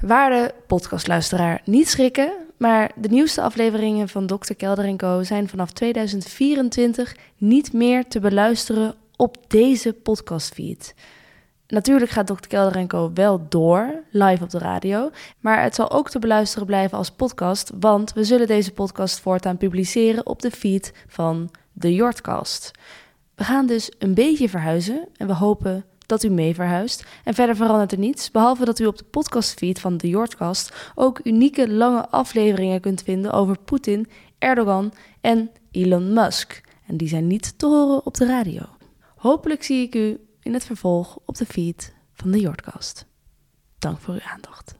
Waarde podcastluisteraar, niet schrikken, maar de nieuwste afleveringen van Dr. Kelder Co. zijn vanaf 2024 niet meer te beluisteren op deze podcastfeed. Natuurlijk gaat Dr. Kelder Co. wel door, live op de radio, maar het zal ook te beluisteren blijven als podcast, want we zullen deze podcast voortaan publiceren op de feed van de Jordcast. We gaan dus een beetje verhuizen en we hopen dat u mee verhuist. En verder verandert er niets, behalve dat u op de podcastfeed van de Jordcast ook unieke lange afleveringen kunt vinden over Poetin, Erdogan en Elon Musk. En die zijn niet te horen op de radio. Hopelijk zie ik u in het vervolg op de feed van de Jordcast. Dank voor uw aandacht.